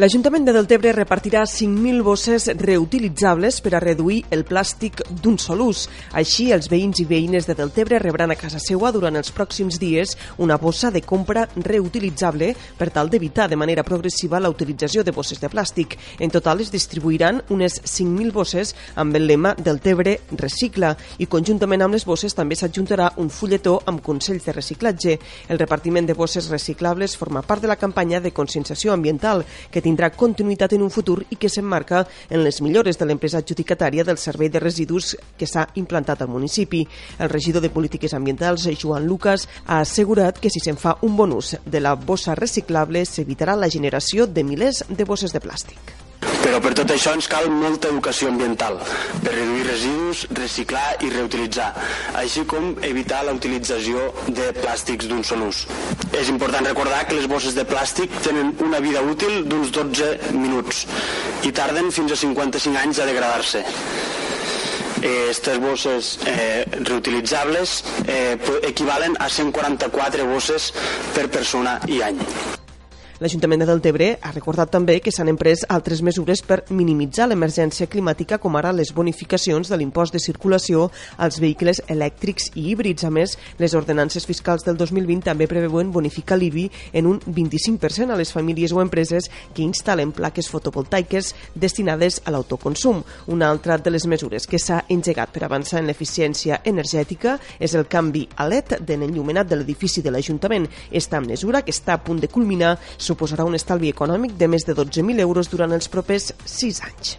L'Ajuntament de Deltebre repartirà 5.000 bosses reutilitzables per a reduir el plàstic d'un sol ús. Així, els veïns i veïnes de Deltebre rebran a casa seua durant els pròxims dies una bossa de compra reutilitzable per tal d'evitar de manera progressiva la utilització de bosses de plàstic. En total es distribuiran unes 5.000 bosses amb el lema Deltebre recicla i conjuntament amb les bosses també s'adjuntarà un fulletó amb consells de reciclatge. El repartiment de bosses reciclables forma part de la campanya de conscienciació ambiental que tindrà continuïtat en un futur i que s'emmarca en les millores de l'empresa adjudicatària del servei de residus que s'ha implantat al municipi. El regidor de Polítiques Ambientals, Joan Lucas, ha assegurat que si se'n fa un bon ús de la bossa reciclable s'evitarà la generació de milers de bosses de plàstic. Però per tot això ens cal molta educació ambiental per reduir residus, reciclar i reutilitzar, així com evitar la utilització de plàstics d'un sol ús. És important recordar que les bosses de plàstic tenen una vida útil d'uns 12 minuts i tarden fins a 55 anys a degradar-se. Aquestes bosses eh, reutilitzables eh, equivalen a 144 bosses per persona i any. L'Ajuntament de Deltebre ha recordat també que s'han emprès altres mesures per minimitzar l'emergència climàtica, com ara les bonificacions de l'impost de circulació als vehicles elèctrics i híbrids. A més, les ordenances fiscals del 2020 també preveuen bonificar l'IBI en un 25% a les famílies o empreses que instal·len plaques fotovoltaiques destinades a l'autoconsum. Una altra de les mesures que s'ha engegat per avançar en l'eficiència energètica és el canvi a LED de l'enllumenat de l'edifici de l'Ajuntament. Esta mesura, que està a punt de culminar, suposarà un estalvi econòmic de més de 12.000 euros durant els propers 6 anys.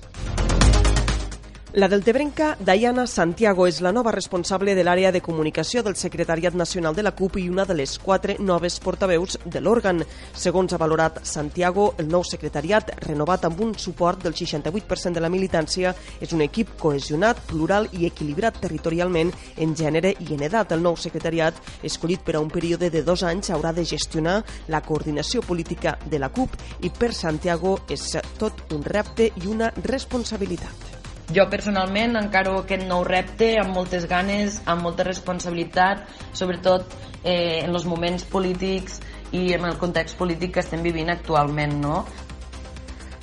La deltebrenca Diana Santiago és la nova responsable de l'àrea de comunicació del Secretariat Nacional de la CUP i una de les quatre noves portaveus de l'òrgan. Segons ha valorat Santiago, el nou secretariat, renovat amb un suport del 68% de la militància, és un equip cohesionat, plural i equilibrat territorialment en gènere i en edat. El nou secretariat, escollit per a un període de dos anys, haurà de gestionar la coordinació política de la CUP i per Santiago és tot un repte i una responsabilitat. Jo personalment encaro aquest nou repte amb moltes ganes, amb molta responsabilitat, sobretot eh, en els moments polítics i en el context polític que estem vivint actualment, no?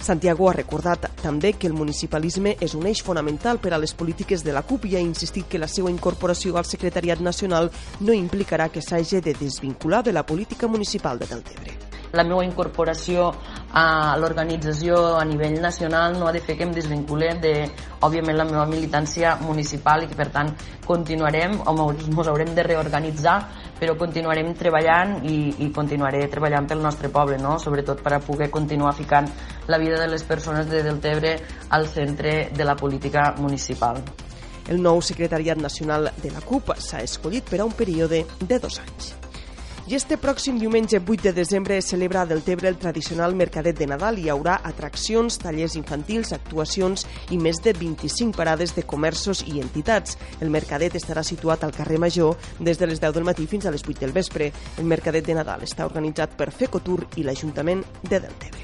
Santiago ha recordat també que el municipalisme és un eix fonamental per a les polítiques de la CUP i ha insistit que la seva incorporació al secretariat nacional no implicarà que s'hagi de desvincular de la política municipal de Deltebre la meva incorporació a l'organització a nivell nacional no ha de fer que em desvincule de, òbviament, la meva militància municipal i que, per tant, continuarem, o ens haurem de reorganitzar, però continuarem treballant i, i continuaré treballant pel nostre poble, no? sobretot per a poder continuar ficant la vida de les persones de Deltebre al centre de la política municipal. El nou secretariat nacional de la CUP s'ha escollit per a un període de dos anys. I este pròxim diumenge 8 de desembre es celebra a Deltebre el tradicional Mercadet de Nadal. Hi haurà atraccions, tallers infantils, actuacions i més de 25 parades de comerços i entitats. El Mercadet estarà situat al carrer Major des de les 10 del matí fins a les 8 del vespre. El Mercadet de Nadal està organitzat per Fecotur i l'Ajuntament de Deltebre.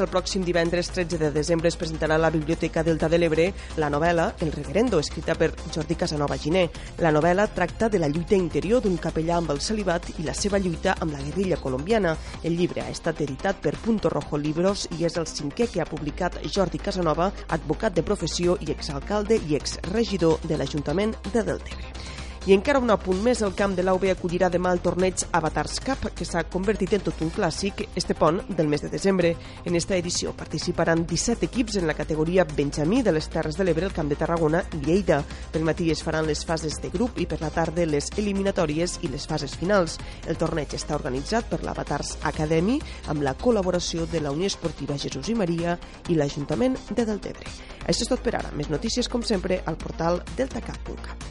El pròxim divendres 13 de desembre es presentarà a la Biblioteca Delta de l'Ebre la novel·la El Reverendo, escrita per Jordi Casanova Giné. La novel·la tracta de la lluita interior d'un capellà amb el celibat i la seva lluita amb la guerrilla colombiana. El llibre ha estat editat per Punto Rojo Libros i és el cinquè que ha publicat Jordi Casanova, advocat de professió i exalcalde i exregidor de l'Ajuntament de Deltebre. I encara un apunt més, el camp de l'AUB acollirà demà el torneig Avatars Cup, que s'ha convertit en tot un clàssic este pont del mes de desembre. En esta edició participaran 17 equips en la categoria Benjamí de les Terres de l'Ebre, el Camp de Tarragona i Lleida. Per matí es faran les fases de grup i per la tarda les eliminatòries i les fases finals. El torneig està organitzat per l'Avatars Academy amb la col·laboració de la Unió Esportiva Jesús i Maria i l'Ajuntament de Deltebre. Això és tot per ara. Més notícies, com sempre, al portal deltacat.cat.